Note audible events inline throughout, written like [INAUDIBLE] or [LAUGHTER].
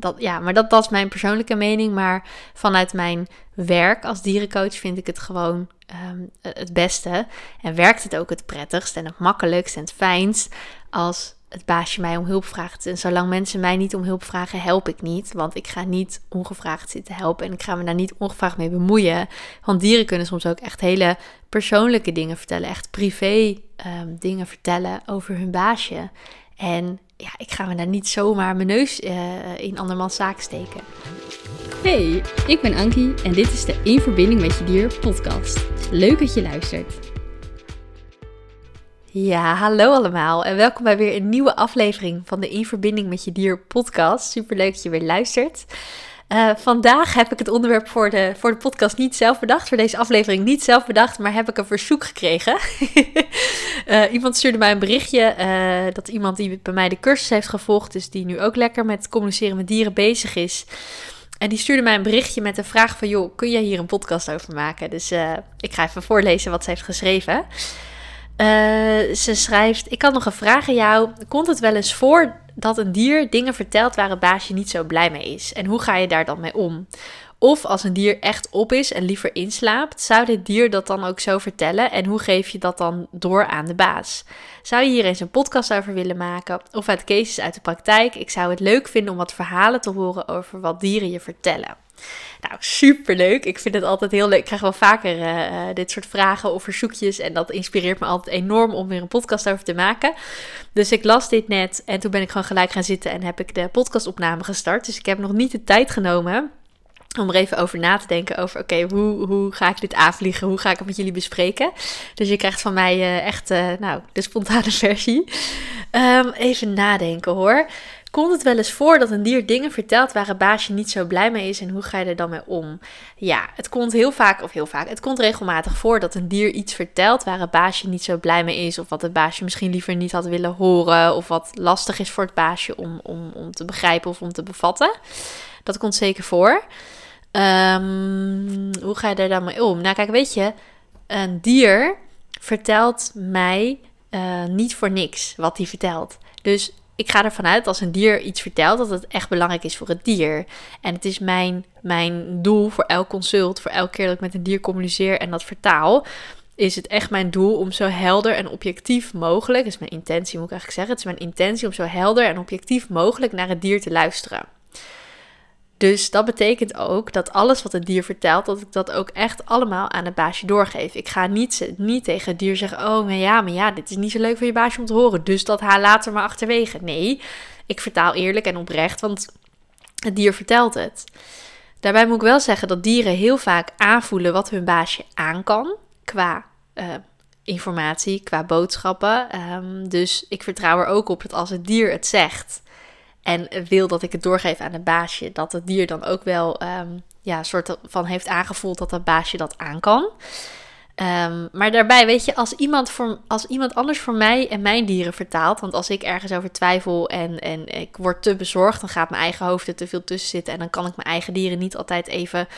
dat, ja, maar dat, dat is mijn persoonlijke mening. Maar vanuit mijn werk als dierencoach vind ik het gewoon ehm, het beste. En werkt het ook het prettigst en het makkelijkst en het fijnst als het baasje mij om hulp vraagt. En zolang mensen mij niet om hulp vragen, help ik niet. Want ik ga niet ongevraagd zitten helpen. En ik ga me daar niet ongevraagd mee bemoeien. Want dieren kunnen soms ook echt hele persoonlijke dingen vertellen. Echt privé um, dingen vertellen over hun baasje. En ja, ik ga me daar niet zomaar mijn neus uh, in andermans zaak steken. Hey, ik ben Ankie en dit is de In Verbinding met Je Dier podcast. Leuk dat je luistert. Ja, hallo allemaal en welkom bij weer een nieuwe aflevering van de In Verbinding met Je Dier podcast. Super leuk dat je weer luistert. Uh, vandaag heb ik het onderwerp voor de, voor de podcast niet zelf bedacht, voor deze aflevering niet zelf bedacht, maar heb ik een verzoek gekregen. uh, [LAUGHS] iemand stuurde mij een berichtje uh, dat iemand die bij mij de cursus heeft gevolgd, dus die nu ook lekker met communiceren met dieren bezig is. En die stuurde mij een berichtje met de vraag van, joh, kun jij hier een podcast over maken? Dus ik ga even voorlezen wat ze heeft geschreven. Ze schrijft: Ik had nog een vraag aan jou. Komt het wel eens voor dat een dier dingen vertelt waar het baasje niet zo blij mee is? En hoe ga je daar dan mee om? Of als een dier echt op is en liever inslaapt, zou dit dier dat dan ook zo vertellen? En hoe geef je dat dan door aan de baas? Zou je hier eens een podcast over willen maken? Of uit cases uit de praktijk? Ik zou het leuk vinden om wat verhalen te horen over wat dieren je vertellen. Nou, superleuk. Ik vind het altijd heel leuk. Ik krijg wel vaker uh, dit soort vragen of verzoekjes. En dat inspireert me altijd enorm om weer een podcast over te maken. Dus ik las dit net en toen ben ik gewoon gelijk gaan zitten en heb ik de podcastopname gestart. Dus ik heb nog niet de tijd genomen om er even over na te denken over, oké, hoe, hoe ga ik dit aanvliegen? Hoe ga ik het met jullie bespreken? Dus je krijgt van mij uh, echt, nou, de spontane [LAUGHS] versie. Um, even nadenken hoor. Komt het wel eens voor dat een dier dingen vertelt waar een baasje niet zo blij mee is en hoe ga je er dan mee om? Ja, het komt heel vaak, of heel vaak, het komt regelmatig voor dat een dier iets vertelt waar een baasje niet zo blij mee is of wat het baasje misschien liever niet had willen horen of wat lastig is voor het baasje om, om, om te begrijpen of om te bevatten. Dat komt zeker voor. Um, hoe ga je er dan mee om? Nou, kijk, weet je, een dier vertelt mij uh, niet voor niks wat hij vertelt. Dus ik ga ervan uit als een dier iets vertelt dat het echt belangrijk is voor het dier. En het is mijn, mijn doel voor elk consult, voor elke keer dat ik met een dier communiceer en dat vertaal, is het echt mijn doel om zo helder en objectief mogelijk, is mijn intentie moet ik eigenlijk zeggen, het is mijn intentie om zo helder en objectief mogelijk naar het dier te luisteren. Dus dat betekent ook dat alles wat het dier vertelt, dat ik dat ook echt allemaal aan het baasje doorgeef. Ik ga niet, niet tegen het dier zeggen: Oh, maar ja, maar ja, dit is niet zo leuk voor je baasje om te horen. Dus dat haal later maar achterwege. Nee, ik vertaal eerlijk en oprecht, want het dier vertelt het. Daarbij moet ik wel zeggen dat dieren heel vaak aanvoelen wat hun baasje aan kan qua uh, informatie, qua boodschappen. Um, dus ik vertrouw er ook op dat als het dier het zegt en wil dat ik het doorgeef aan een baasje, dat het dier dan ook wel um, ja, soort van heeft aangevoeld dat dat baasje dat aan kan. Um, maar daarbij, weet je, als iemand, voor, als iemand anders voor mij en mijn dieren vertaalt, want als ik ergens over twijfel en, en ik word te bezorgd, dan gaat mijn eigen hoofd er te veel tussen zitten en dan kan ik mijn eigen dieren niet altijd even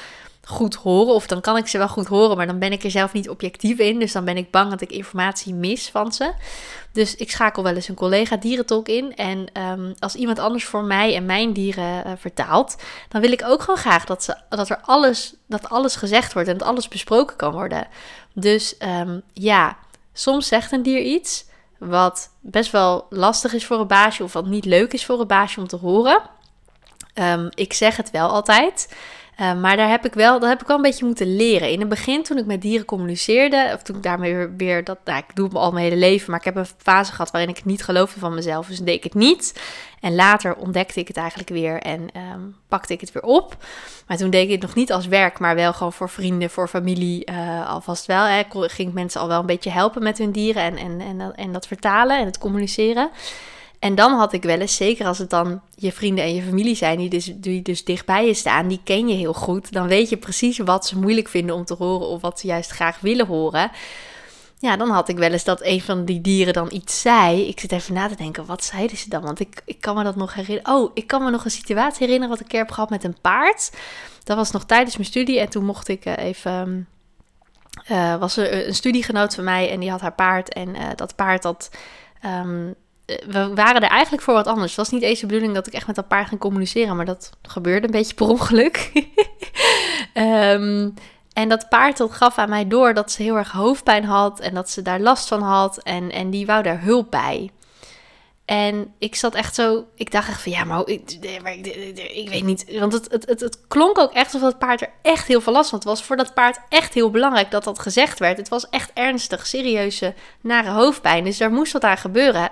goed horen. Of dan kan ik ze wel goed horen, maar dan ben ik er zelf niet objectief in. Dus dan ben ik bang dat ik informatie mis van ze. Dus ik schakel wel eens een collega dierentolk in. En um, als iemand anders voor mij en mijn dieren uh, vertaalt, dan wil ik ook gewoon graag dat, ze, dat er alles, dat alles gezegd wordt en dat alles besproken kan worden. Dus um, ja, soms zegt een dier iets wat best wel lastig is voor een baasje of wat niet leuk is voor een baasje om te horen. Um, ik zeg het wel altijd. Uh, maar daar heb ik wel, dat heb ik wel een beetje moeten leren. In het begin, toen ik met dieren communiceerde, of toen ik daarmee weer, weer dat, nou, ik doe het al mijn hele leven, maar ik heb een fase gehad waarin ik niet geloofde van mezelf, dus deed ik het niet. En later ontdekte ik het eigenlijk weer en um, pakte ik het weer op. Maar toen deed ik het nog niet als werk, maar wel gewoon voor vrienden, voor familie, uh, alvast wel. Hè. Ik ging mensen al wel een beetje helpen met hun dieren en, en, en, en dat vertalen en het communiceren. En dan had ik wel eens, zeker als het dan je vrienden en je familie zijn, die dus, die dus dichtbij je staan, die ken je heel goed. Dan weet je precies wat ze moeilijk vinden om te horen of wat ze juist graag willen horen. Ja, dan had ik wel eens dat een van die dieren dan iets zei. Ik zit even na te denken, wat zeiden ze dan? Want ik, ik kan me dat nog herinneren. Oh, ik kan me nog een situatie herinneren wat ik een keer heb gehad met een paard. Dat was nog tijdens mijn studie en toen mocht ik eh, even... Uh, was er een studiegenoot van mij en die had haar paard. En uh, dat paard dat... we waren er eigenlijk voor wat anders. Het was niet eens de bedoeling dat ik echt met dat paard ging communiceren, maar dat gebeurde een beetje per ongeluk. um, [LAUGHS] en dat paard dat gaf aan mij door dat ze heel erg hoofdpijn had en dat ze daar last van had en, en die wou daar hulp bij. En ik zat echt zo, ik dacht echt van ja, maar ik, weet niet. Want het, het, het, het, klonk ook echt alsof het paard er echt heel veel last van had. Het was voor dat paard echt heel belangrijk dat dat gezegd werd. Het was echt ernstig, serieuze, nare hoofdpijn. Dus daar moest wat aan gebeuren.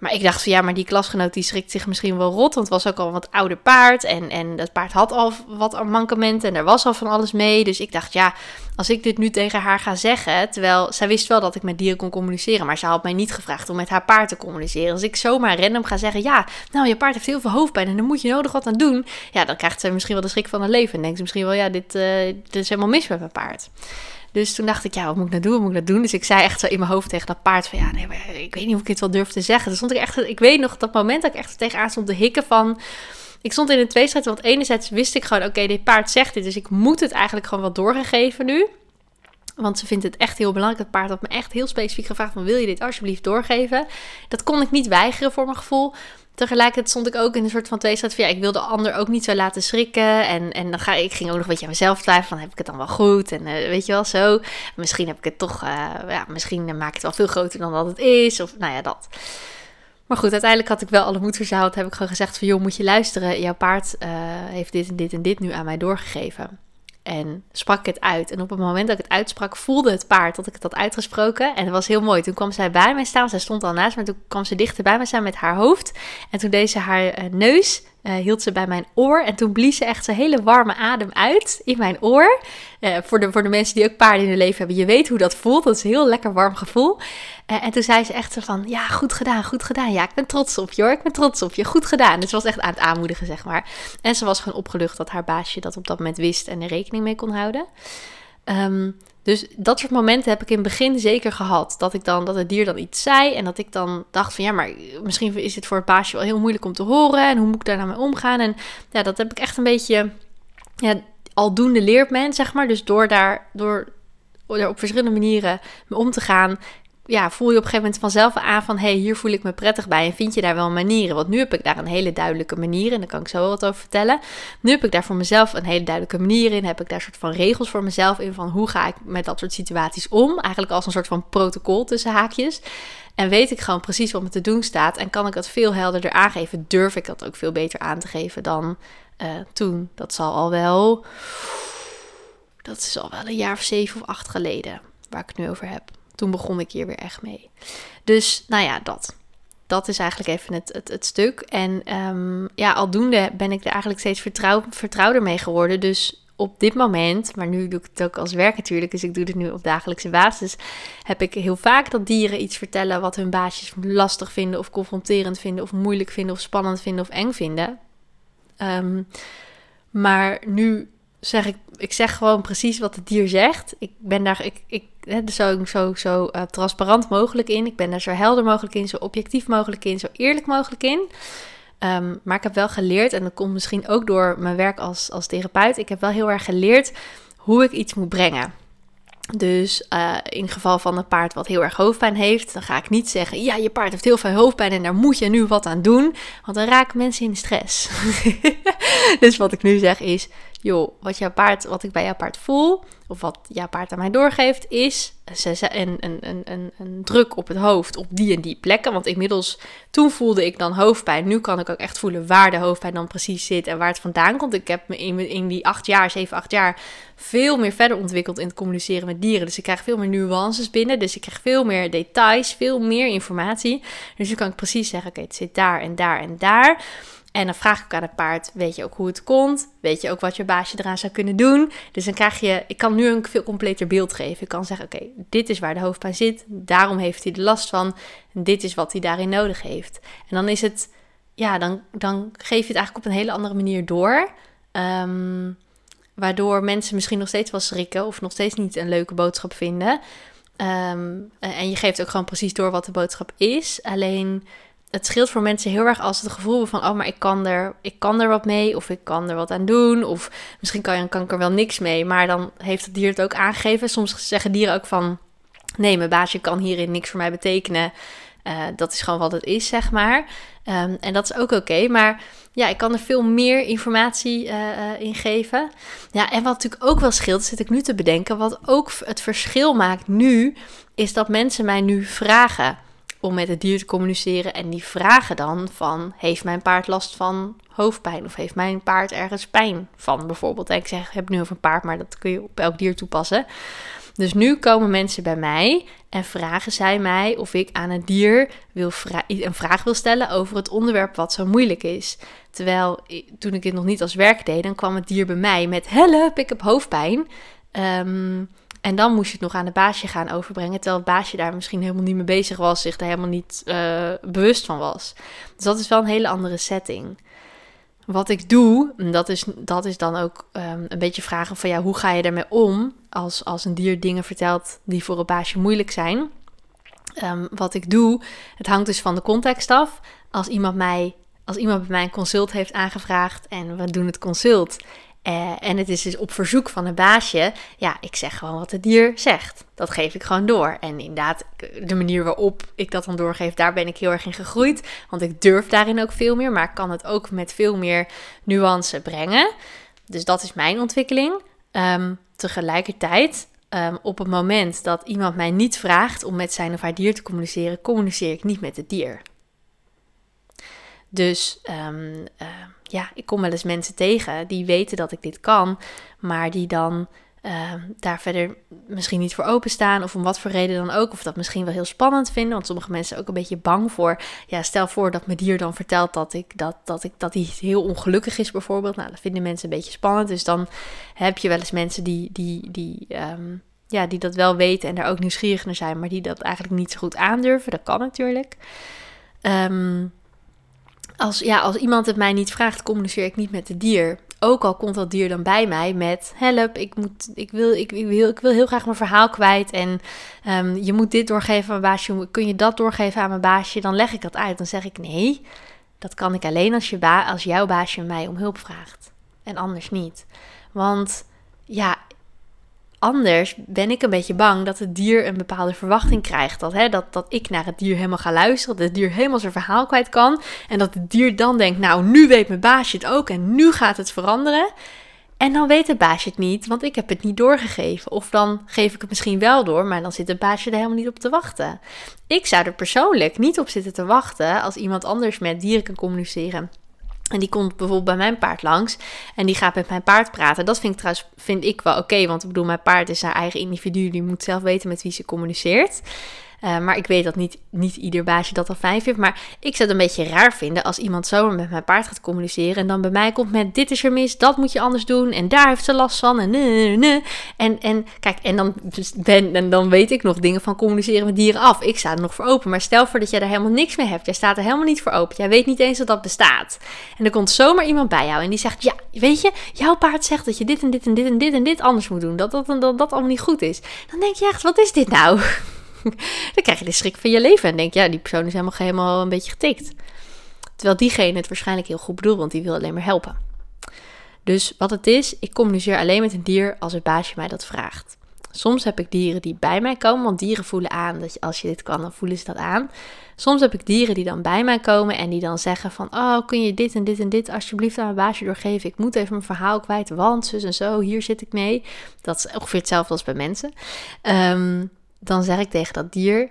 Maar ik dacht van ja, maar die klasgenoot die schrikt zich misschien wel rot. Want het was ook al een wat ouder paard. En, en dat paard had al wat mankementen. En er was al van alles mee. Dus ik dacht ja, als ik dit nu tegen haar ga zeggen. Terwijl zij wist wel dat ik met dieren kon communiceren. Maar ze had mij niet gevraagd om met haar paard te communiceren. Als ik zomaar random ga zeggen. Ja, nou je paard heeft heel veel hoofdpijn. En dan moet je nodig wat aan doen. Ja, dan krijgt ze misschien wel de schrik van haar leven. En denkt ze misschien wel ja, dit, uh, dit is helemaal mis met mijn paard. Dus toen dacht ik, ja, wat moet ik nou doen? Wat moet ik nou doen? Dus ik zei echt zo in mijn hoofd tegen dat paard van, ja, nee, ik weet niet of ik het wel durf te zeggen. Dus stond ik echt, ik weet nog dat moment dat ik echt tegenaan stond te hikken van... Ik stond in een tweestrijd, want enerzijds wist ik gewoon, oké, dit paard zegt dit, dus ik moet het eigenlijk gewoon wel doorgegeven nu. Want ze vindt het echt heel belangrijk. Het paard had me echt heel specifiek gevraagd: van, wil je dit alsjeblieft doorgeven? Dat kon ik niet weigeren voor mijn gevoel. Tegelijkertijd stond ik ook in een soort van tweestrijd van ja, ik wil de ander ook niet zo laten schrikken. En, en dan ga ik ging ook nog een beetje aan mezelf twijfelen van heb ik het dan wel goed? En uh, weet je wel zo. Misschien heb ik het toch, uh, ja, misschien maak ik het wel veel groter dan dat het is. Of nou ja, dat. Maar goed, uiteindelijk had ik wel alle moed verzameld. Heb ik gewoon gezegd van joh, moet je luisteren. Jouw paard uh, heeft dit en dit en dit nu aan mij doorgegeven. En sprak ik het uit. En op het moment dat ik het uitsprak, voelde het paard dat ik het had uitgesproken. En dat was heel mooi. Toen kwam zij bij mij staan. Zij stond al naast me. Toen kwam ze dichter bij me staan met haar hoofd. En toen deed ze haar uh, neus uh, hield ze bij mijn oor. En toen blies ze echt zo'n hele warme adem uit in mijn oor. Uh, voor, de, voor de mensen die ook paarden in hun leven hebben. Je weet hoe dat voelt. Dat is een heel lekker warm gevoel. Uh, en toen zei ze echt zo van, ja, goed gedaan, goed gedaan. Ja, ik ben trots op je hoor. Ik ben trots op je. Goed gedaan. Dus ze was echt aan het aanmoedigen, zeg maar. En ze was gewoon opgelucht dat haar baasje dat op dat moment wist en er rekening mee kon houden. Um, dus dat soort momenten heb ik in het begin zeker gehad. Dat ik dan, dat het dier dan iets zei. En dat ik dan dacht van ja, maar misschien is het voor het baasje wel heel moeilijk om te horen. En hoe moet ik daar nou mee omgaan? En ja, dat heb ik echt een beetje. Ja, aldoende leert men, zeg maar. Dus door daar, door, door op verschillende manieren mee om te gaan, ja, voel je op een gegeven moment vanzelf aan van... hé, hey, hier voel ik me prettig bij en vind je daar wel manieren? Want nu heb ik daar een hele duidelijke manier in, daar kan ik zo wat over vertellen. Nu heb ik daar voor mezelf een hele duidelijke manier in. Heb ik daar soort van regels voor mezelf in van hoe ga ik met dat soort situaties om? Eigenlijk als een soort van protocol tussen haakjes. En weet ik gewoon precies wat me te doen staat en kan ik het veel helderder aangeven. Durf ik dat ook veel beter aan te geven dan uh, toen. Dat zal al wel... Dat is al wel een jaar of zeven of acht geleden waar ik het nu over heb toen begon ik hier weer echt mee. Dus nou ja, dat. Dat is eigenlijk even het, het, het stuk. En um, ja, aldoende ben ik er eigenlijk steeds vertrouw, vertrouwder mee geworden. Dus op dit moment, maar nu doe ik het ook als werk natuurlijk, dus ik doe het nu op dagelijkse basis, heb ik heel vaak dat dieren iets vertellen wat hun baasjes lastig vinden of confronterend vinden of moeilijk vinden of spannend vinden of eng vinden. Um, maar nu zeg ik, ik zeg gewoon precies wat het dier zegt. Ik ben daar, ik, ik, zo, zo, zo uh, transparant mogelijk in. Ik ben daar zo helder mogelijk in, zo objectief mogelijk in, zo eerlijk mogelijk in. Um, maar ik heb wel geleerd, en dat komt misschien ook door mijn werk als, als therapeut. Ik heb wel heel erg geleerd hoe ik iets moet brengen. Dus uh, in geval van een paard wat heel erg hoofdpijn heeft, dan ga ik niet zeggen: Ja, je paard heeft heel veel hoofdpijn en daar moet je nu wat aan doen. Want dan raken mensen in stress. [LAUGHS] dus wat ik nu zeg is: joh, wat jouw paard, wat ik bij jouw paard voel, of wat jouw paard aan mij doorgeeft, is een, een, een, een, druk op het hoofd op die en die plekken. Want inmiddels, toen voelde ik dan hoofdpijn. Nu kan ik ook echt voelen waar de hoofdpijn dan precies zit en waar het vandaan komt. Ik heb me in, in die acht jaar, zeven, acht jaar, veel meer verder ontwikkeld in het communiceren met dieren. Dus ik krijg veel meer nuances binnen. Dus ik krijg veel meer details, veel meer informatie. Dus nu kan ik precies zeggen, oké, het zit daar en daar en daar. En dan vraag ik aan het paard, weet je ook hoe het komt? Weet je ook wat je baasje eraan zou kunnen doen? Dus dan krijg je, ik kan nu een veel completer beeld geven. Ik kan zeggen, oké, dit is waar de hoofdpijn zit. Daarom heeft hij er last van. Dit is wat hij daarin nodig heeft. En dan is het, ja, dan, dan geef je het eigenlijk op een hele andere manier door. Um, waardoor mensen misschien nog steeds wel schrikken of nog steeds niet een leuke boodschap vinden. Um, en je geeft ook gewoon precies door wat de boodschap is. Alleen het scheelt voor mensen heel erg als het gevoel van, oh, maar ik kan, er, ik kan er wat mee, of ik kan er wat aan doen, of misschien kan, je, kan ik er wel niks mee, maar dan heeft het dier het ook aangegeven. Soms zeggen dieren ook van, nee, mijn baasje kan hierin niks voor mij betekenen. Uh, dat is gewoon wat het is, zeg maar. Um, en dat is ook oké. Maar ja, ik kan er veel meer informatie uh, uh, in geven. Ja, en wat natuurlijk ook wel scheelt, zit ik nu te bedenken. Wat ook het verschil maakt nu, is dat mensen mij nu vragen om met het dier te communiceren. En die vragen dan van, heeft mijn paard last van hoofdpijn? Of heeft mijn paard ergens pijn van bijvoorbeeld? En ik zeg, ik heb nu over een paard, maar dat kun je op elk dier toepassen. Dus nu komen mensen bij mij en vragen zij mij of ik aan het dier wil een vraag wil stellen over het onderwerp wat zo moeilijk is. Terwijl toen ik het nog niet als werk deed, dan kwam het dier bij mij met help, ik heb hoofdpijn. Um, en dan moest je het nog aan de baasje gaan overbrengen. Terwijl het baasje daar misschien helemaal niet mee bezig was, zich daar helemaal niet uh, bewust van was. Dus dat is wel een hele andere setting. Wat ik doe, dat is, dat is dan ook um, een beetje vragen van ja, hoe ga je ermee om als, als een dier dingen vertelt die voor een baasje moeilijk zijn. Um, wat ik doe, het hangt dus van de context af. Als iemand, mij, als iemand bij mij een consult heeft aangevraagd en we doen het consult uh, en het is dus op verzoek van een baasje. Ja, ik zeg gewoon wat het dier zegt. Dat geef ik gewoon door. En inderdaad, de manier waarop ik dat dan doorgeef, daar ben ik heel erg in gegroeid. Want ik durf daarin ook veel meer, maar ik kan het ook met veel meer nuance brengen. Dus dat is mijn ontwikkeling. Um, tegelijkertijd, um, op het moment dat iemand mij niet vraagt om met zijn of haar dier te communiceren, communiceer ik niet met het dier. Dus uh, ja, ik kom wel eens mensen tegen die weten dat ik dit kan, maar die dan uh, daar verder misschien niet voor openstaan of om wat voor reden dan ook. Of dat misschien wel heel spannend vinden, want sommige mensen ook een beetje bang voor. Ja, stel voor dat mijn dier dan vertelt dat ik dat, dat ik dat hij heel ongelukkig is bijvoorbeeld. Nou, dat vinden mensen een beetje spannend. Dus dan heb je wel eens mensen die, die, die, um, ja, die dat wel weten en daar ook nieuwsgierig naar zijn, maar die dat eigenlijk niet zo goed aandurven. Dat kan natuurlijk. Um, als, ja, als iemand het mij niet vraagt, communiceer ik niet met het dier. Ook al komt dat dier dan bij mij met help, ik, moet, ik, wil, ik, wil, ik wil heel graag mijn verhaal kwijt. En um, je moet dit doorgeven aan mijn baasje. Kun je dat doorgeven aan mijn baasje? Dan leg ik dat uit. Dan zeg ik nee, dat kan ik alleen als, je ba als jouw baasje mij om hulp vraagt. En anders niet. Want ja, anders ben ik een beetje bang dat het dier een bepaalde verwachting krijgt. Dat, hè, dat, dat ik naar het dier helemaal ga luisteren, dat het dier helemaal zijn verhaal kwijt kan. En dat het dier dan denkt, nou nu weet mijn baasje het ook en nu gaat het veranderen. En dan weet het baasje het niet, want ik heb het niet doorgegeven. Of dan geef ik het misschien wel door, maar dan zit het baasje er helemaal niet op te wachten. Ik zou er persoonlijk niet op zitten te wachten als iemand anders met dieren kan communiceren. En die komt bijvoorbeeld bij mijn paard langs. En die gaat met mijn paard praten. Dat vind ik trouwens vind ik wel oké. want ik bedoel, mijn paard is haar eigen individu. Die moet zelf weten met wie ze communiceert. Uh, maar ik weet dat niet, niet ieder baasje dat al fijn vindt. Maar ik zou het een beetje raar vinden als iemand zomaar met mijn paard gaat communiceren. En dan bij mij komt met: dit is er mis, dat moet je anders doen. En daar heeft ze last van. En, en, en kijk, en dan, ben, en dan weet ik nog dingen van communiceren met dieren af. Ik sta er nog voor open. Maar stel voor dat jij er helemaal niks mee hebt. Jij staat er helemaal niet voor open. Jij weet niet eens dat dat bestaat. En er komt zomaar iemand bij jou en die zegt: Ja, weet je, jouw paard zegt dat je dit en dit en dit en dit en dit anders moet doen. Dat dat, dat, dat, dat allemaal niet goed is. Dan denk je echt: Wat is dit nou? [LAUGHS] dan krijg je de schrik van je leven en denk ja, die persoon is helemaal, helemaal een beetje getikt. Terwijl diegene het waarschijnlijk heel goed bedoelt, want die wil alleen maar helpen. Dus wat het is, ik communiceer alleen met een dier als het baasje mij dat vraagt. Soms heb ik dieren die bij mij komen, want dieren voelen aan dat als je dit kan, dan voelen ze dat aan. Soms heb ik dieren die dan bij mij komen en die dan zeggen van, oh, kun je dit en dit en dit alsjeblieft aan mijn baasje doorgeven? Ik moet even mijn verhaal kwijt, want zus en zo, hier zit ik mee. Dat is ongeveer hetzelfde als bij mensen. Um, dan zeg ik tegen dat dier: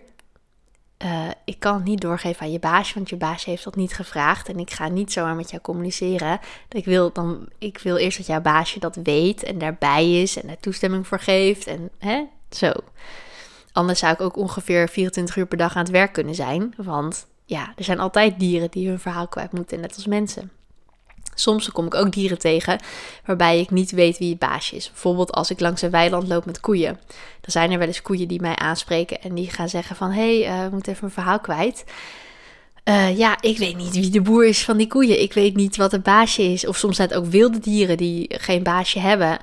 uh, Ik kan het niet doorgeven aan je baasje, want je baasje heeft dat niet gevraagd. En ik ga niet zomaar met jou communiceren. Ik wil, dan, ik wil eerst dat jouw baasje dat weet en daarbij is en daar toestemming voor geeft. En hè, zo. Anders zou ik ook ongeveer 24 uur per dag aan het werk kunnen zijn. Want ja, er zijn altijd dieren die hun verhaal kwijt moeten, net als mensen. Soms kom ik ook dieren tegen waarbij ik niet weet wie het baasje is. Bijvoorbeeld als ik langs een weiland loop met koeien. Dan zijn er wel eens koeien die mij aanspreken en die gaan zeggen van... hé, hey, uh, ik moet even een verhaal kwijt. Uh, ja, ik weet niet wie de boer is van die koeien. Ik weet niet wat het baasje is. Of soms zijn het ook wilde dieren die geen baasje hebben.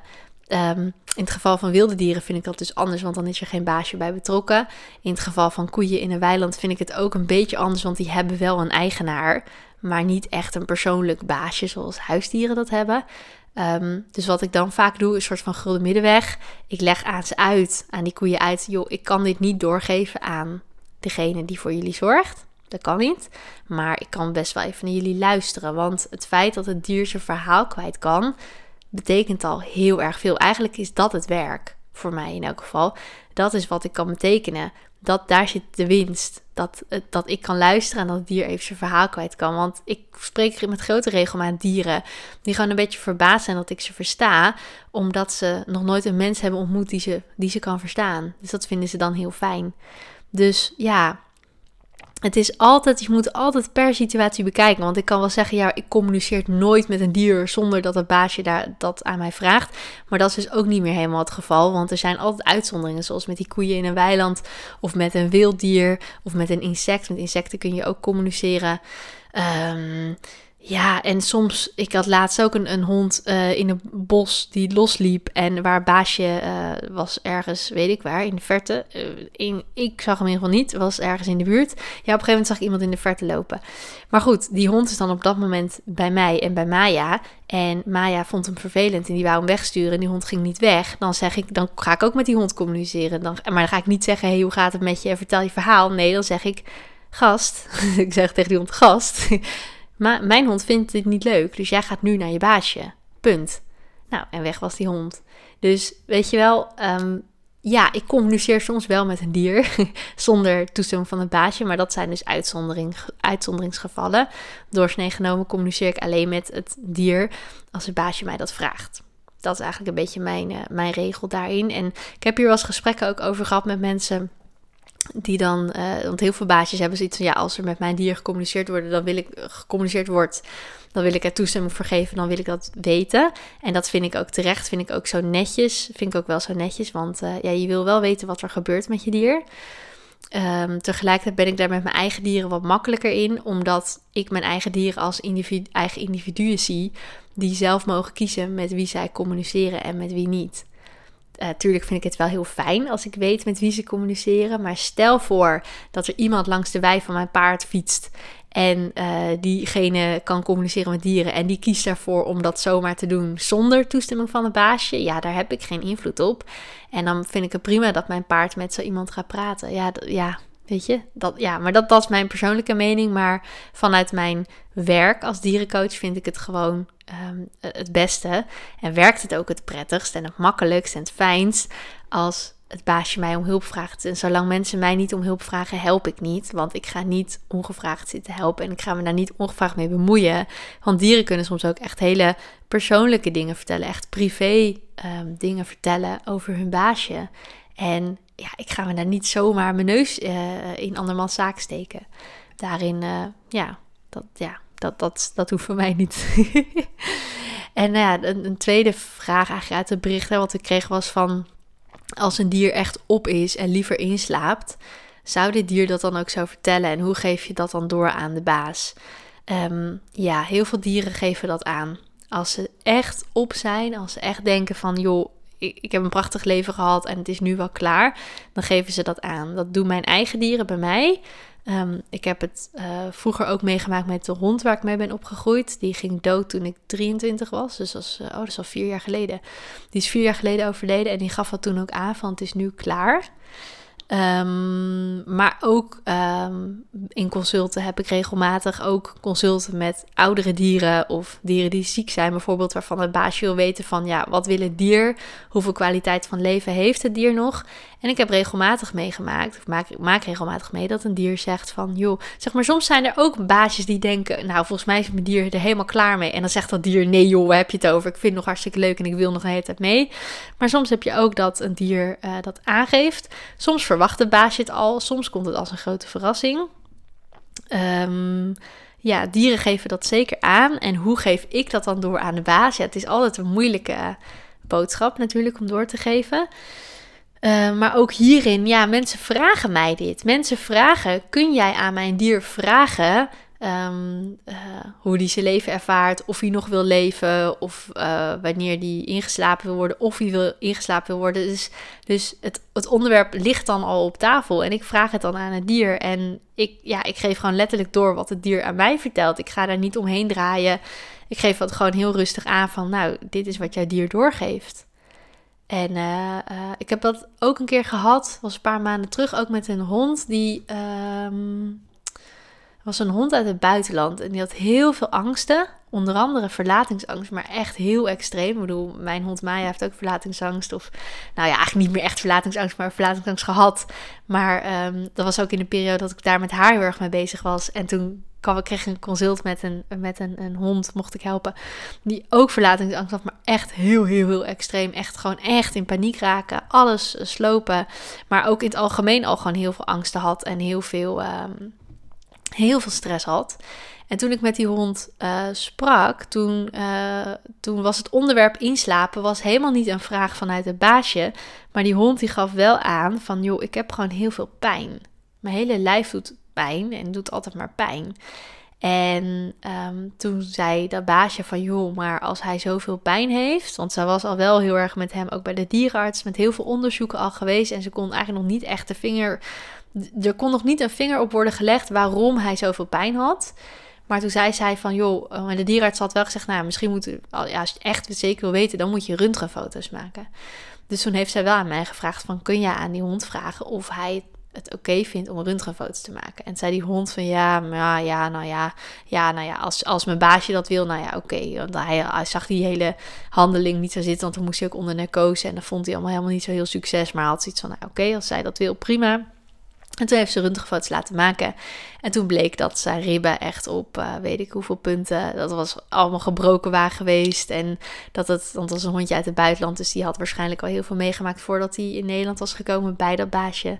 Um, in het geval van wilde dieren vind ik dat dus anders, want dan is er geen baasje bij betrokken. In het geval van koeien in een weiland vind ik het ook een beetje anders, want die hebben wel een eigenaar maar niet echt een persoonlijk baasje zoals huisdieren dat hebben. Um, dus wat ik dan vaak doe, is een soort van gulden middenweg. Ik leg aan ze uit, aan die koeien uit, joh, ik kan dit niet doorgeven aan degene die voor jullie zorgt. Dat kan niet. Maar ik kan best wel even naar jullie luisteren. Want het feit dat het dier zijn verhaal kwijt kan, betekent al heel erg veel. Eigenlijk is dat het werk. Voor mij in elk geval. Dat is wat ik kan betekenen. Dat daar zit de winst. Dat, dat ik kan luisteren en dat het dier even zijn verhaal kwijt kan. Want ik spreek met grote regelmaat dieren die gewoon een beetje verbaasd zijn dat ik ze versta. Omdat ze nog nooit een mens hebben ontmoet die ze, die ze kan verstaan. Dus dat vinden ze dan heel fijn. Dus ja, het is altijd, je moet altijd per situatie bekijken. Want ik kan wel zeggen, ja, ik communiceer nooit met een dier zonder dat het baasje daar dat aan mij vraagt. Maar dat is dus ook niet meer helemaal het geval. Want er zijn altijd uitzonderingen, zoals met die koeien in een weiland. Of met een wild dier. Of met een insect. Met insecten kun je ook communiceren. Um, ja, en soms, ik had laatst ook een, een hond uh, in een bos die losliep. En waar baasje uh, was ergens, weet ik waar, in de verte. Uh, in, ik zag hem in ieder geval niet, was ergens in de buurt. Ja, op een gegeven moment zag ik iemand in de verte lopen. Maar goed, die hond is dan op dat moment bij mij en bij Maya. En Maya vond hem vervelend en die wou hem wegsturen. En die hond ging niet weg. Dan zeg ik, dan ga ik ook met die hond communiceren. Dan, maar dan ga ik niet zeggen, hey, hoe gaat het met je? Vertel je verhaal. Nee, dan zeg ik, gast. [LAUGHS] ik zeg tegen die hond, gast. Maar mijn hond vindt dit niet leuk, dus jij gaat nu naar je baasje. Punt. Nou, en weg was die hond. Dus weet je wel, um, ja, ik communiceer soms wel met een dier [LAUGHS] zonder toestemming van het baasje, maar dat zijn dus uitzondering, uitzonderingsgevallen. Doorsnee genomen communiceer ik alleen met het dier als het baasje mij dat vraagt. Dat is eigenlijk een beetje mijn, uh, mijn regel daarin. En ik heb hier wel eens gesprekken ook over gehad met mensen die dan, uh, want heel veel baasjes hebben zoiets van ja, als er met mijn dier gecommuniceerd wordt, dan wil ik gecommuniceerd wordt, dan wil ik er toestemming voor geven, dan wil ik dat weten. En dat vind ik ook terecht, vind ik ook zo netjes, vind ik ook wel zo netjes, want uh, ja, je wil wel weten wat er gebeurt met je dier. Um, tegelijkertijd ben ik daar met mijn eigen dieren wat makkelijker in, omdat ik mijn eigen dieren als eigen individuen zie, die zelf mogen kiezen met wie zij communiceren en met wie niet. Uh, tuurlijk vind ik het wel heel fijn als ik weet met wie ze communiceren. Maar stel voor dat er iemand langs de wei van mijn paard fietst. En uh, diegene kan communiceren met dieren. En die kiest daarvoor om dat zomaar te doen zonder toestemming van het baasje. Ja, daar heb ik geen invloed op. En dan vind ik het prima dat mijn paard met zo iemand gaat praten. Ja, ja weet je. Dat, ja, maar dat, is mijn persoonlijke mening. Maar vanuit mijn werk als dierencoach vind ik het gewoon um, het beste. En werkt het ook het prettigst en het makkelijkst en het fijnst als het baasje mij om hulp vraagt. En zolang mensen mij niet om hulp vragen, help ik niet. Want ik ga niet ongevraagd zitten helpen. En ik ga me daar niet ongevraagd mee bemoeien. Want dieren kunnen soms ook echt hele persoonlijke dingen vertellen. Echt privé um, dingen vertellen over hun baasje. En ja, ik ga me daar niet zomaar mijn neus uh, in andermans zaak steken. Daarin, uh, ja, dat, ja, dat, dat, dat hoeft voor mij niet. [LAUGHS] en nou ja, een, tweede vraag eigenlijk uit het bericht wat ik kreeg was van... Als een dier echt op is en liever inslaapt, zou dit dier dat dan ook zo vertellen? En hoe geef je dat dan door aan de baas? Um, ja, heel veel dieren geven dat aan. Als ze echt op zijn, als ze echt denken van... joh, ik, heb een prachtig leven gehad en het is nu wel klaar, dan geven ze dat aan. Dat doen mijn eigen dieren bij mij. Um, ik heb het uh, vroeger ook meegemaakt met de hond waar ik mee ben opgegroeid. Die ging dood toen ik 23 was. Dus is, uh, oh, dat is al vier jaar geleden. Die is vier jaar geleden overleden en die gaf dat toen ook aan van het is nu klaar. Um, maar ook um, in consulten heb ik regelmatig ook consulten met oudere dieren of dieren die ziek zijn, bijvoorbeeld, waarvan het baasje wil weten van ja, wat wil het dier? Hoeveel kwaliteit van leven heeft het dier nog? En ik heb regelmatig meegemaakt, of maak, maak regelmatig mee, dat een dier zegt van joh, zeg maar, soms zijn er ook baasjes die denken, nou, volgens mij is mijn dier er helemaal klaar mee. En dan zegt dat dier, nee joh, waar heb je het over? Ik vind het nog hartstikke leuk en ik wil nog een hele tijd mee. Maar soms heb je ook dat een dier uh, dat aangeeft. Soms verwacht de baasje het al, soms komt het als een grote verrassing. Um, ja, dieren geven dat zeker aan. En hoe geef ik dat dan door aan de baas? Ja, het is altijd een moeilijke boodschap natuurlijk om door te geven. Uh, maar ook hierin, ja, mensen vragen mij dit. Mensen vragen, kun jij aan mijn dier vragen um, uh, hoe die zijn leven ervaart, of hij nog wil leven, of uh, wanneer die ingeslapen wil worden, of hij wil ingeslapen wil worden. Dus, dus het, het onderwerp ligt dan al op tafel en ik vraag het dan aan het dier. En ik, ja, ik geef gewoon letterlijk door wat het dier aan mij vertelt. Ik ga daar niet omheen draaien. Ik geef het gewoon heel rustig aan van, nou, dit is wat jouw dier doorgeeft. En uh, uh, ik heb dat ook een keer gehad, was een paar maanden terug, ook met een hond. Die um, was een hond uit het buitenland en die had heel veel angsten. Onder andere verlatingsangst, maar echt heel extreem. Ik bedoel, mijn hond Maya heeft ook verlatingsangst. Of, nou ja, eigenlijk niet meer echt verlatingsangst, maar verlatingsangst gehad. Maar um, dat was ook in de periode dat ik daar met haar heel erg mee bezig was. En toen ik kreeg een consult met, een, met een, een hond, mocht ik helpen. Die ook verlatingsangst had, maar echt heel, heel, heel extreem. Echt gewoon echt in paniek raken. Alles slopen. Maar ook in het algemeen al gewoon heel veel angsten had. En heel veel, um, heel veel stress had. En toen ik met die hond uh, sprak, toen, uh, toen was het onderwerp inslapen was helemaal niet een vraag vanuit het baasje. Maar die hond die gaf wel aan van, joh, ik heb gewoon heel veel pijn. Mijn hele lijf doet pijn en doet altijd maar pijn. En um, toen zei dat baasje van, joh, maar als hij zoveel pijn heeft, want zij was al wel heel erg met hem, ook bij de dierenarts, met heel veel onderzoeken al geweest en ze kon eigenlijk nog niet echt de vinger, er kon nog niet een vinger op worden gelegd waarom hij zoveel pijn had. Maar toen zei zij van, joh, eh, maar de dierenarts had wel gezegd, nou, misschien moet, ja, als je echt zeker wil weten, dan moet je röntgenfoto's maken. Dus toen heeft zij wel aan mij gevraagd van, kun je aan die hond vragen of hij het oké vindt om röntgenfoto's te maken. En zei die hond van, ja, maar ja, nou ja, ja, nou ja, als, als mijn baasje dat wil, nou ja, oké. Want hij, hij zag die hele handeling niet zo zitten, want toen moest hij ook onder narcose en dan vond hij allemaal helemaal niet zo heel succes. Maar had zoiets van, nou oké, als zij dat wil, prima. En toen heeft ze röntgenfoto's laten maken. En toen bleek dat zijn ribben echt op uh, weet ik hoeveel punten. Dat was allemaal gebroken waren geweest. En dat het, want het was een hondje uit het buitenland. Dus die had waarschijnlijk al heel veel meegemaakt voordat hij in Nederland was gekomen bij dat baasje.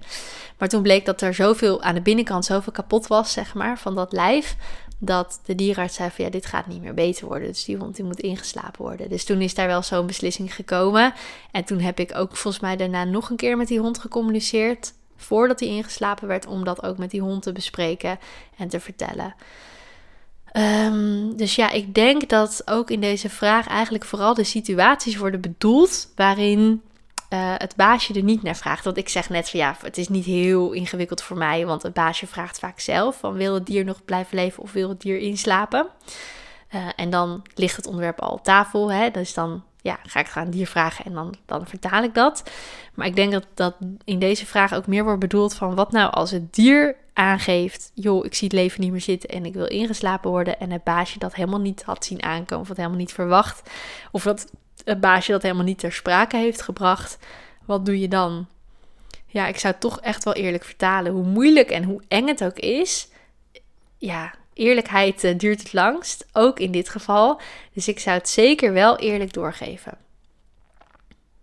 Maar toen bleek dat er zoveel aan de binnenkant zoveel kapot was, zeg maar, van dat lijf. Dat de dierenarts zei van ja, dit gaat niet meer beter worden. Dus die hond die moet ingeslapen worden. Dus toen is daar wel zo'n beslissing gekomen. En toen heb ik ook volgens mij daarna nog een keer met die hond gecommuniceerd voordat hij ingeslapen werd, om dat ook met die hond te bespreken en te vertellen. Um, dus ja, ik denk dat ook in deze vraag eigenlijk vooral de situaties worden bedoeld waarin uh, het baasje er niet naar vraagt. Want ik zeg net van ja, het is niet heel ingewikkeld voor mij, want het baasje vraagt vaak zelf van wil het dier nog blijven leven of wil het dier inslapen. Uh, en dan ligt het onderwerp al op tafel. Hè? Dus dan ja, ga ik gaan dier vragen en dan, dan vertaal ik dat. Maar ik denk dat, dat in deze vraag ook meer wordt bedoeld van wat nou als het dier aangeeft, joh, ik zie het leven niet meer zitten en ik wil ingeslapen worden en het baasje dat helemaal niet had zien aankomen of het helemaal niet verwacht, of dat het baasje dat helemaal niet ter sprake heeft gebracht, wat doe je dan? Ja, ik zou toch echt wel eerlijk vertalen, hoe moeilijk en hoe eng het ook is. Ja, eerlijkheid uh, duurt het langst, ook in dit geval. Dus ik zou het zeker wel eerlijk doorgeven.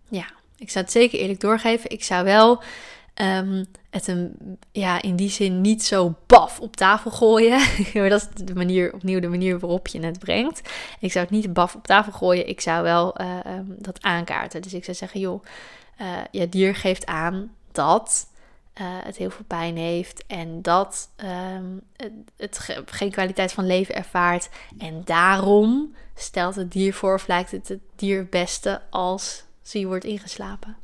Ja, ik zou het zeker eerlijk doorgeven. Ik zou wel um, het een, ja, in die zin niet zo baf op tafel gooien. [LAUGHS] maar dat is de manier, opnieuw de manier waarop je het brengt. Ik zou het niet baf op tafel gooien. Ik zou wel uh, um, dat aankaarten. Dus ik zou zeggen, joh, uh, ja, dier geeft aan dat uh, het heel veel pijn heeft en dat um, het, geen kwaliteit van leven ervaart. En daarom stelt het dier voor of lijkt het het dier het beste als ze wordt ingeslapen.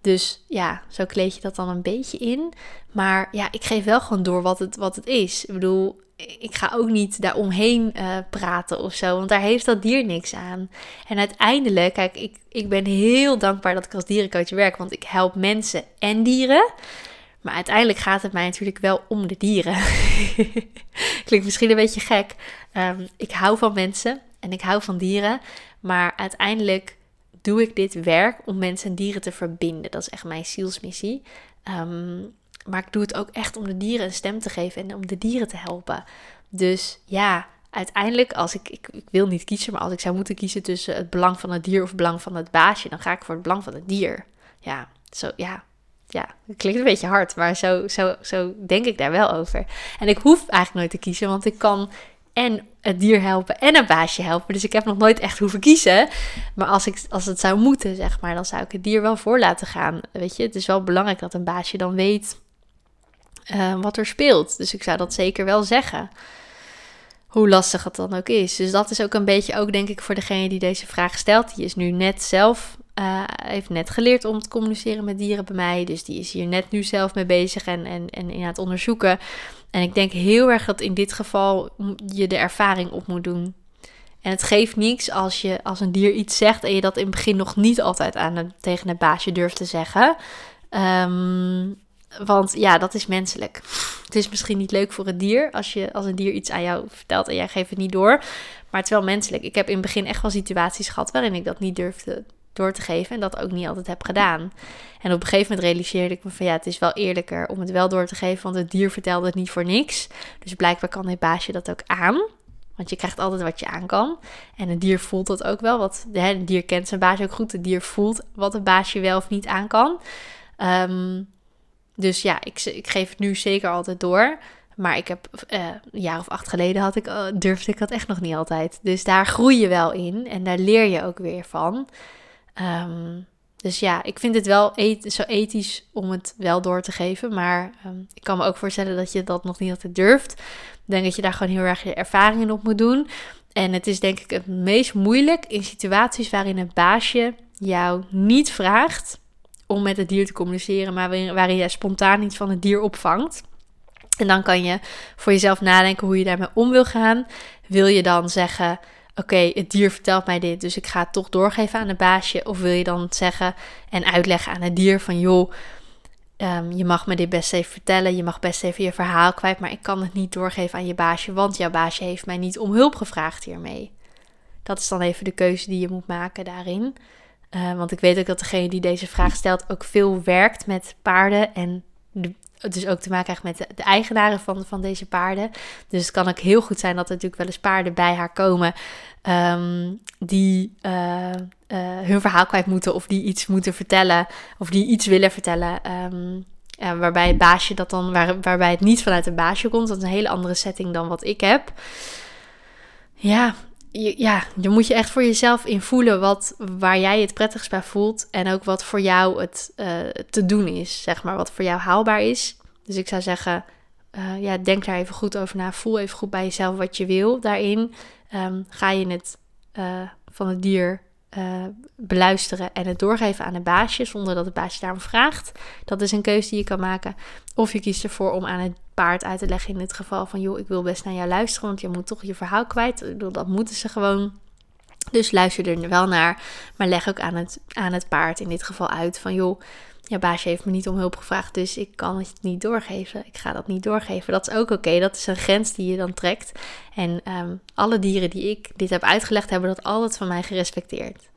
Dus ja, zo kleed je dat dan een beetje in. Maar ja, ik geef wel gewoon door wat het, wat het is. Ik bedoel, ik ga ook niet daaromheen uh, praten of zo, want daar heeft dat dier niks aan. En uiteindelijk, kijk, ik, ik ben heel dankbaar dat ik als dierencoach werk, want ik help mensen en dieren. Maar uiteindelijk gaat het mij natuurlijk wel om de dieren. [LAUGHS] Klinkt misschien een beetje gek. Um, ik hou van mensen en ik hou van dieren. Maar uiteindelijk doe ik dit werk om mensen en dieren te verbinden. Dat is echt mijn zielsmissie. Um, maar ik doe het ook echt om de dieren een stem te geven en om de dieren te helpen. Dus ja, uiteindelijk, als ik, ik, ik, wil niet kiezen, maar als ik zou moeten kiezen tussen het belang van het dier of het belang van het baasje, dan ga ik voor het belang van het dier. Ja, zo ja, ja, het klinkt een beetje hard, maar zo, zo, zo denk ik daar wel over. En ik hoef eigenlijk nooit te kiezen, want ik kan en het dier helpen en een baasje helpen. Dus ik heb nog nooit echt hoeven kiezen. Maar als, ik, als het zou moeten, zeg maar, dan zou ik het dier wel voor laten gaan. Weet je, het is wel belangrijk dat een baasje dan weet uh, wat er speelt. Dus ik zou dat zeker wel zeggen. Hoe lastig het dan ook is. Dus dat is ook een beetje ook, denk ik, voor degene die deze vraag stelt. Die is nu net zelf uh, heeft net geleerd om te communiceren met dieren bij mij. Dus die is hier net nu zelf mee bezig en, en, en in het onderzoeken. En ik denk heel erg dat in dit geval je de ervaring op moet doen. En het geeft niks als je als een dier iets zegt en je dat in het begin nog niet altijd aan een, tegen het baasje durft te zeggen. Ehm, want ja, dat is menselijk. Het is misschien niet leuk voor het dier als, je, als een dier iets aan jou vertelt en jij geeft het niet door. Maar het is wel menselijk. Ik heb in het begin echt wel situaties gehad waarin ik dat niet durfde door te geven en dat ook niet altijd heb gedaan. En op een gegeven moment realiseerde ik me van ja, het is wel eerlijker om het wel door te geven, want het dier vertelde het niet voor niks. Dus blijkbaar kan dit baasje dat ook aan. Want je krijgt altijd wat je aan kan. En een dier voelt dat ook wel. Wat, hè, een dier kent zijn baasje ook goed. Het dier voelt wat een baasje wel of niet aan kan. Ehm, dus ja, ik, ik geef het nu zeker altijd door. Maar ik heb uh, een jaar of acht geleden had ik, uh, durfde ik dat echt nog niet altijd. Dus daar groei je wel in en daar leer je ook weer van. Um, dus ja, ik vind het wel zo ethisch om het wel door te geven. Maar um, ik kan me ook voorstellen dat je dat nog niet altijd durft. Ik denk dat je daar gewoon heel erg je ervaringen op moet doen. En het is denk ik het meest moeilijk in situaties waarin een baasje jou niet vraagt om met het dier te communiceren, maar waarin, waarin jij spontaan iets van het dier opvangt. En dan kan je voor jezelf nadenken hoe je daarmee om wil gaan. Wil je dan zeggen: Oké, het dier vertelt mij dit, dus ik ga het toch doorgeven aan het baasje? Of wil je dan zeggen en uitleggen aan het dier van: Joh, um, je mag me dit best even vertellen, je mag best even je verhaal kwijt, maar ik kan het niet doorgeven aan je baasje, want jouw baasje heeft mij niet om hulp gevraagd hiermee. Dat is dan even de keuze die je moet maken daarin. Uh, want ik weet ook dat degene die deze vraag stelt ook veel werkt met paarden en de, dus ook te maken krijgt met de, eigenaren van, van deze paarden. Dus het kan ook heel goed zijn dat er natuurlijk wel eens paarden bij haar komen um, die uh, uh, hun verhaal kwijt moeten of die iets moeten vertellen of die iets willen vertellen. Um, waarbij het baasje dat dan, waar, waarbij het niet vanuit een baasje komt. Dat is een hele andere setting dan wat ik heb. Ja, ja, je moet je echt voor jezelf invoelen wat, waar jij het prettigst bij voelt. En ook wat voor jou het uh, te doen is, zeg maar. Wat voor jou haalbaar is. Dus ik zou zeggen, uh, ja, denk daar even goed over na. Voel even goed bij jezelf wat je wil daarin. Um, ga je het uh, van het dier beluisteren en het doorgeven aan een baasje zonder dat het baasje daarom vraagt. Dat is een keuze die je kan maken. Of je kiest ervoor om aan het paard uit te leggen in dit geval van joh, ik wil best naar jou luisteren, want je moet toch je verhaal kwijt. Ik bedoel, dat moeten ze gewoon. Dus luister er wel naar, maar leg ook aan het, aan het paard in dit geval uit van joh, ja, baasje heeft me niet om hulp gevraagd, dus ik kan het niet doorgeven. Ik ga dat niet doorgeven. Dat is ook oké. Dat is een grens die je dan trekt. En um, alle dieren die ik dit heb uitgelegd, hebben dat altijd van mij gerespecteerd.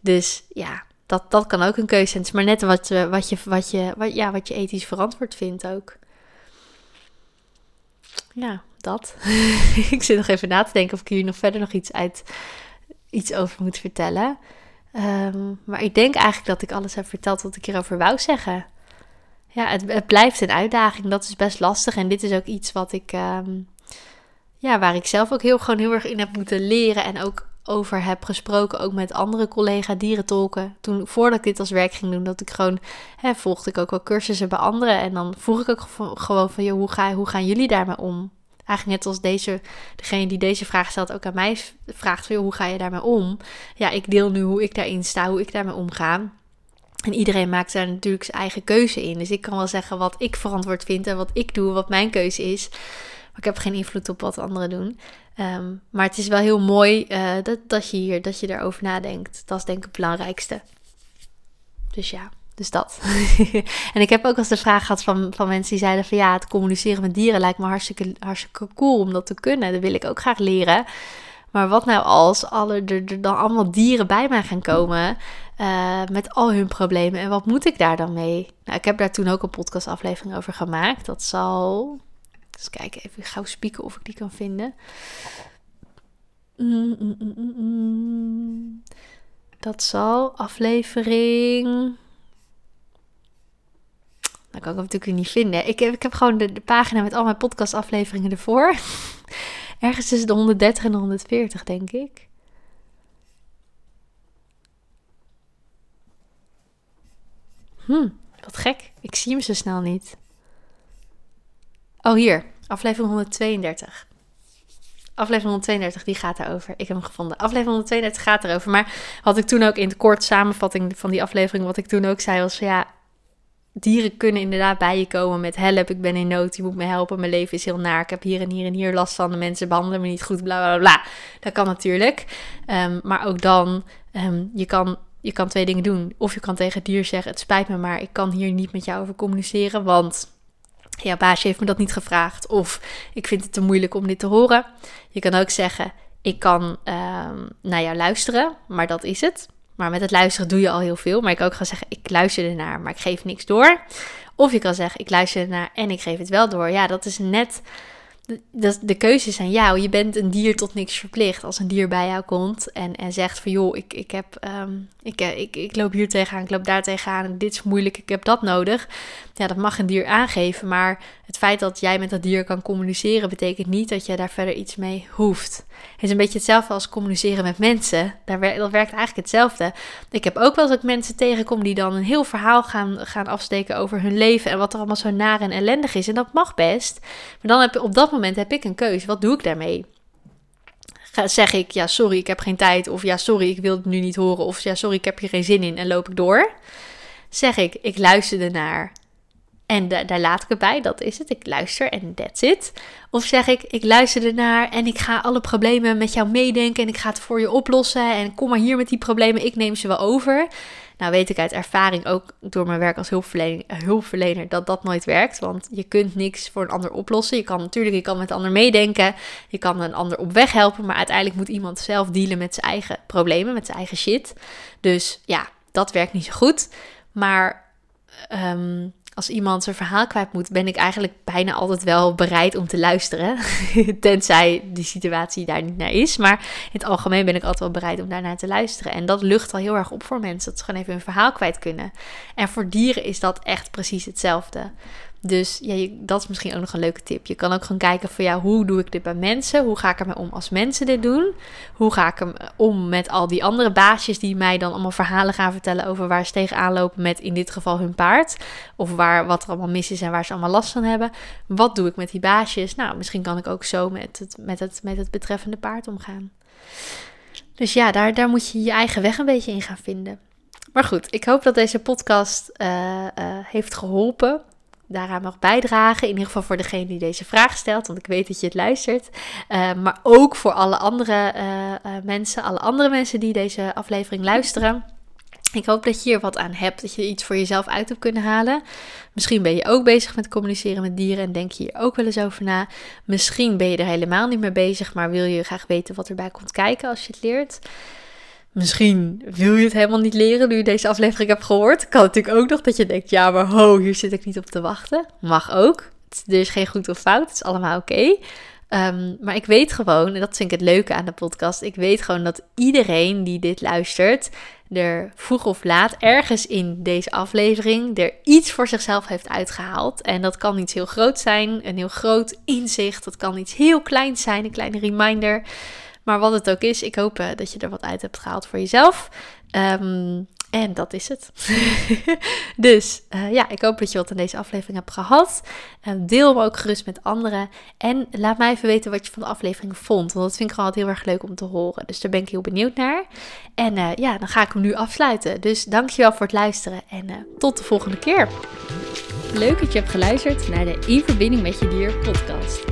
Dus ja, dat, dat kan ook een keuze zijn. Maar net wat, wat, je, wat, je, wat, ja, wat je ethisch verantwoord vindt ook. Ja, dat. [LAUGHS] ik zit nog even na te denken of ik hier nog verder nog iets, uit, iets over moet vertellen. Um, maar ik denk eigenlijk dat ik alles heb verteld wat ik hierover wou zeggen. Ja, het, het, blijft een uitdaging. Dat is best lastig. En dit is ook iets wat ik. Um, ja, waar ik zelf ook heel, gewoon heel erg in heb moeten leren. En ook over heb gesproken, ook met andere collega dierentolken. Toen, voordat ik dit als werk ging doen, dat ik gewoon, hè, volgde ik ook wel cursussen bij anderen. En dan vroeg ik ook gewoon van, joh, hoe, ga, hoe gaan jullie daarmee om? Eigenlijk net als deze, degene die deze vraag stelt ook aan mij vraagt van, joh, hoe ga je daarmee om? Ja, ik deel nu hoe ik daarin sta, hoe ik daarmee omga. En iedereen maakt daar natuurlijk zijn eigen keuze in. Dus ik kan wel zeggen wat ik verantwoord vind en wat ik doe, wat mijn keuze is. Maar ik heb geen invloed op wat anderen doen. Um, maar het is wel heel mooi uh, dat, dat je hier, dat je daarover nadenkt. Dat is denk ik het belangrijkste. Dus ja, dus dat. [LAUGHS] en ik heb ook als de vraag gehad van, van mensen die zeiden van ja, het communiceren met dieren lijkt me hartstikke, hartstikke cool om dat te kunnen. Dat wil ik ook graag leren. Maar wat nou als alle, er, dan allemaal dieren bij mij gaan komen uh, met al hun problemen? En wat moet ik daar dan mee? Nou, ik heb daar toen ook een podcastaflevering over gemaakt. Dat zal eens kijken, even gauw spieken of ik die kan vinden. Dat zal aflevering. Dat kan ik natuurlijk niet vinden. Ik heb, ik heb gewoon de, de pagina met al mijn podcastafleveringen ervoor. [LAUGHS] Ergens tussen de 130 en de 140, denk ik. Hm, wat gek. Ik zie hem zo snel niet. Oh, hier. Aflevering 132. Aflevering 132, die gaat daarover. Ik heb hem gevonden. Aflevering 132 gaat erover. Maar wat ik toen ook in de kort samenvatting van die aflevering, wat ik toen ook zei, was ja, dieren kunnen inderdaad bij je komen met help, ik ben in nood, je moet me helpen, mijn leven is heel naar, ik heb hier en hier en hier last van, de mensen behandelen me niet goed, bla bla bla. Dat kan natuurlijk. Ehm, maar ook dan, um, je, kan, je kan twee dingen doen. Of je kan tegen het dier zeggen, het spijt me, maar ik kan hier niet met jou over communiceren, want ja, baasje heeft me dat niet gevraagd. Of ik vind het te moeilijk om dit te horen. Je kan ook zeggen, ik kan um, naar jou luisteren, maar dat is het. Maar met het luisteren doe je al heel veel. Maar ik kan ook gaan zeggen, ik luister ernaar, maar ik geef niks door. Of je kan zeggen, ik luister ernaar en ik geef het wel door. Ja, dat is net de, de keuzes aan jou. Je bent een dier tot niks verplicht. Als een dier bij jou komt en, en zegt van joh, ik, ik, heb, um, ik, ik, ik loop hier tegenaan, ik loop daar tegenaan, dit is moeilijk, ik heb dat nodig. Ja, dat mag een dier aangeven, maar het feit dat jij met dat dier kan communiceren betekent niet dat je daar verder iets mee hoeft. Het is een beetje hetzelfde als communiceren met mensen. Daar dat werkt eigenlijk hetzelfde. Ik heb ook wel eens dat ik mensen tegenkom die dan een heel verhaal gaan, gaan afsteken over hun leven en wat er allemaal zo naar en ellendig is. En dat mag best. Maar dan heb, op dat moment heb ik een keuze. Wat doe ik daarmee? zeg ik, ja, sorry, ik heb geen tijd. Of ja, sorry, ik wil het nu niet horen. Of ja, sorry, ik heb hier geen zin in en loop ik door. Zeg ik, ik luister ernaar. En daar laat ik het bij, dat is het. Ik luister en that's it. Of zeg ik, ik luister ernaar en ik ga alle problemen met jou meedenken en ik ga het voor je oplossen. En kom maar hier met die problemen, ik neem ze wel over. Nou weet ik uit ervaring, ook door mijn werk als hulpverlener, dat dat nooit werkt. Want je kunt niks voor een ander oplossen. Je kan natuurlijk, je kan met de ander meedenken. Je kan een ander op weg helpen. Maar uiteindelijk moet iemand zelf dealen met zijn eigen problemen, met zijn eigen shit. Dus ja, dat werkt niet zo goed. Maar um, als iemand zijn verhaal kwijt moet, ben ik eigenlijk bijna altijd wel bereid om te luisteren. [LAUGHS] Tenzij die situatie daar niet naar is. Maar in het algemeen ben ik altijd wel bereid om daarnaar te luisteren. En dat lucht al heel erg op voor mensen. Dat ze gewoon even hun verhaal kwijt kunnen. En voor dieren is dat echt precies hetzelfde. Dus ja, dat is misschien ook nog een leuke tip. Je kan ook gewoon kijken van ja, hoe doe ik dit bij mensen? Hoe ga ik ermee om als mensen dit doen? Hoe ga ik hem om met al die andere baasjes die mij dan allemaal verhalen gaan vertellen over waar ze tegenaan lopen met in dit geval hun paard? Of waar, wat er allemaal mis is en waar ze allemaal last van hebben. Wat doe ik met die baasjes? Nou, misschien kan ik ook zo met het, met het, met het betreffende paard omgaan. Dus ja, daar, daar moet je je eigen weg een beetje in gaan vinden. Maar goed, ik hoop dat deze podcast uh, uh, heeft geholpen daaraan mag bijdragen. In ieder geval voor degene die deze vraag stelt, want ik weet dat je het luistert. Uh, maar ook voor alle andere uh, uh, mensen, alle andere mensen die deze aflevering luisteren. Ik hoop dat je hier wat aan hebt, dat je iets voor jezelf uit hebt kunnen halen. Misschien ben je ook bezig met communiceren met dieren en denk je hier ook wel eens over na. Misschien ben je er helemaal niet mee bezig, maar wil je graag weten wat erbij komt kijken als je het leert. Misschien wil je het helemaal niet leren nu je deze aflevering hebt gehoord. Kan natuurlijk ook nog dat je denkt, ja, maar ho, hier zit ik niet op te wachten. Mag ook. Er is geen goed of fout, het is allemaal oké. Um, maar ik weet gewoon, en dat vind ik het leuke aan de podcast, ik weet gewoon dat iedereen die dit luistert, er vroeg of laat ergens in deze aflevering er iets voor zichzelf heeft uitgehaald. En dat kan iets heel groot zijn, een heel groot inzicht. Dat kan iets heel kleins zijn, een kleine reminder. Maar wat het ook is, ik hoop uh, dat je er wat uit hebt gehaald voor jezelf. Um, en dat is het. [LAUGHS] dus uh, ja, ik hoop dat je wat in deze aflevering hebt gehad. Uh, deel hem ook gerust met anderen. En laat mij even weten wat je van de aflevering vond. Want dat vind ik gewoon heel erg leuk om te horen. Dus daar ben ik heel benieuwd naar. En uh, ja, dan ga ik hem nu afsluiten. Dus dankjewel voor het luisteren. En tot de volgende keer. Leuk dat je hebt geluisterd naar de In Verbinding met Je Dier podcast.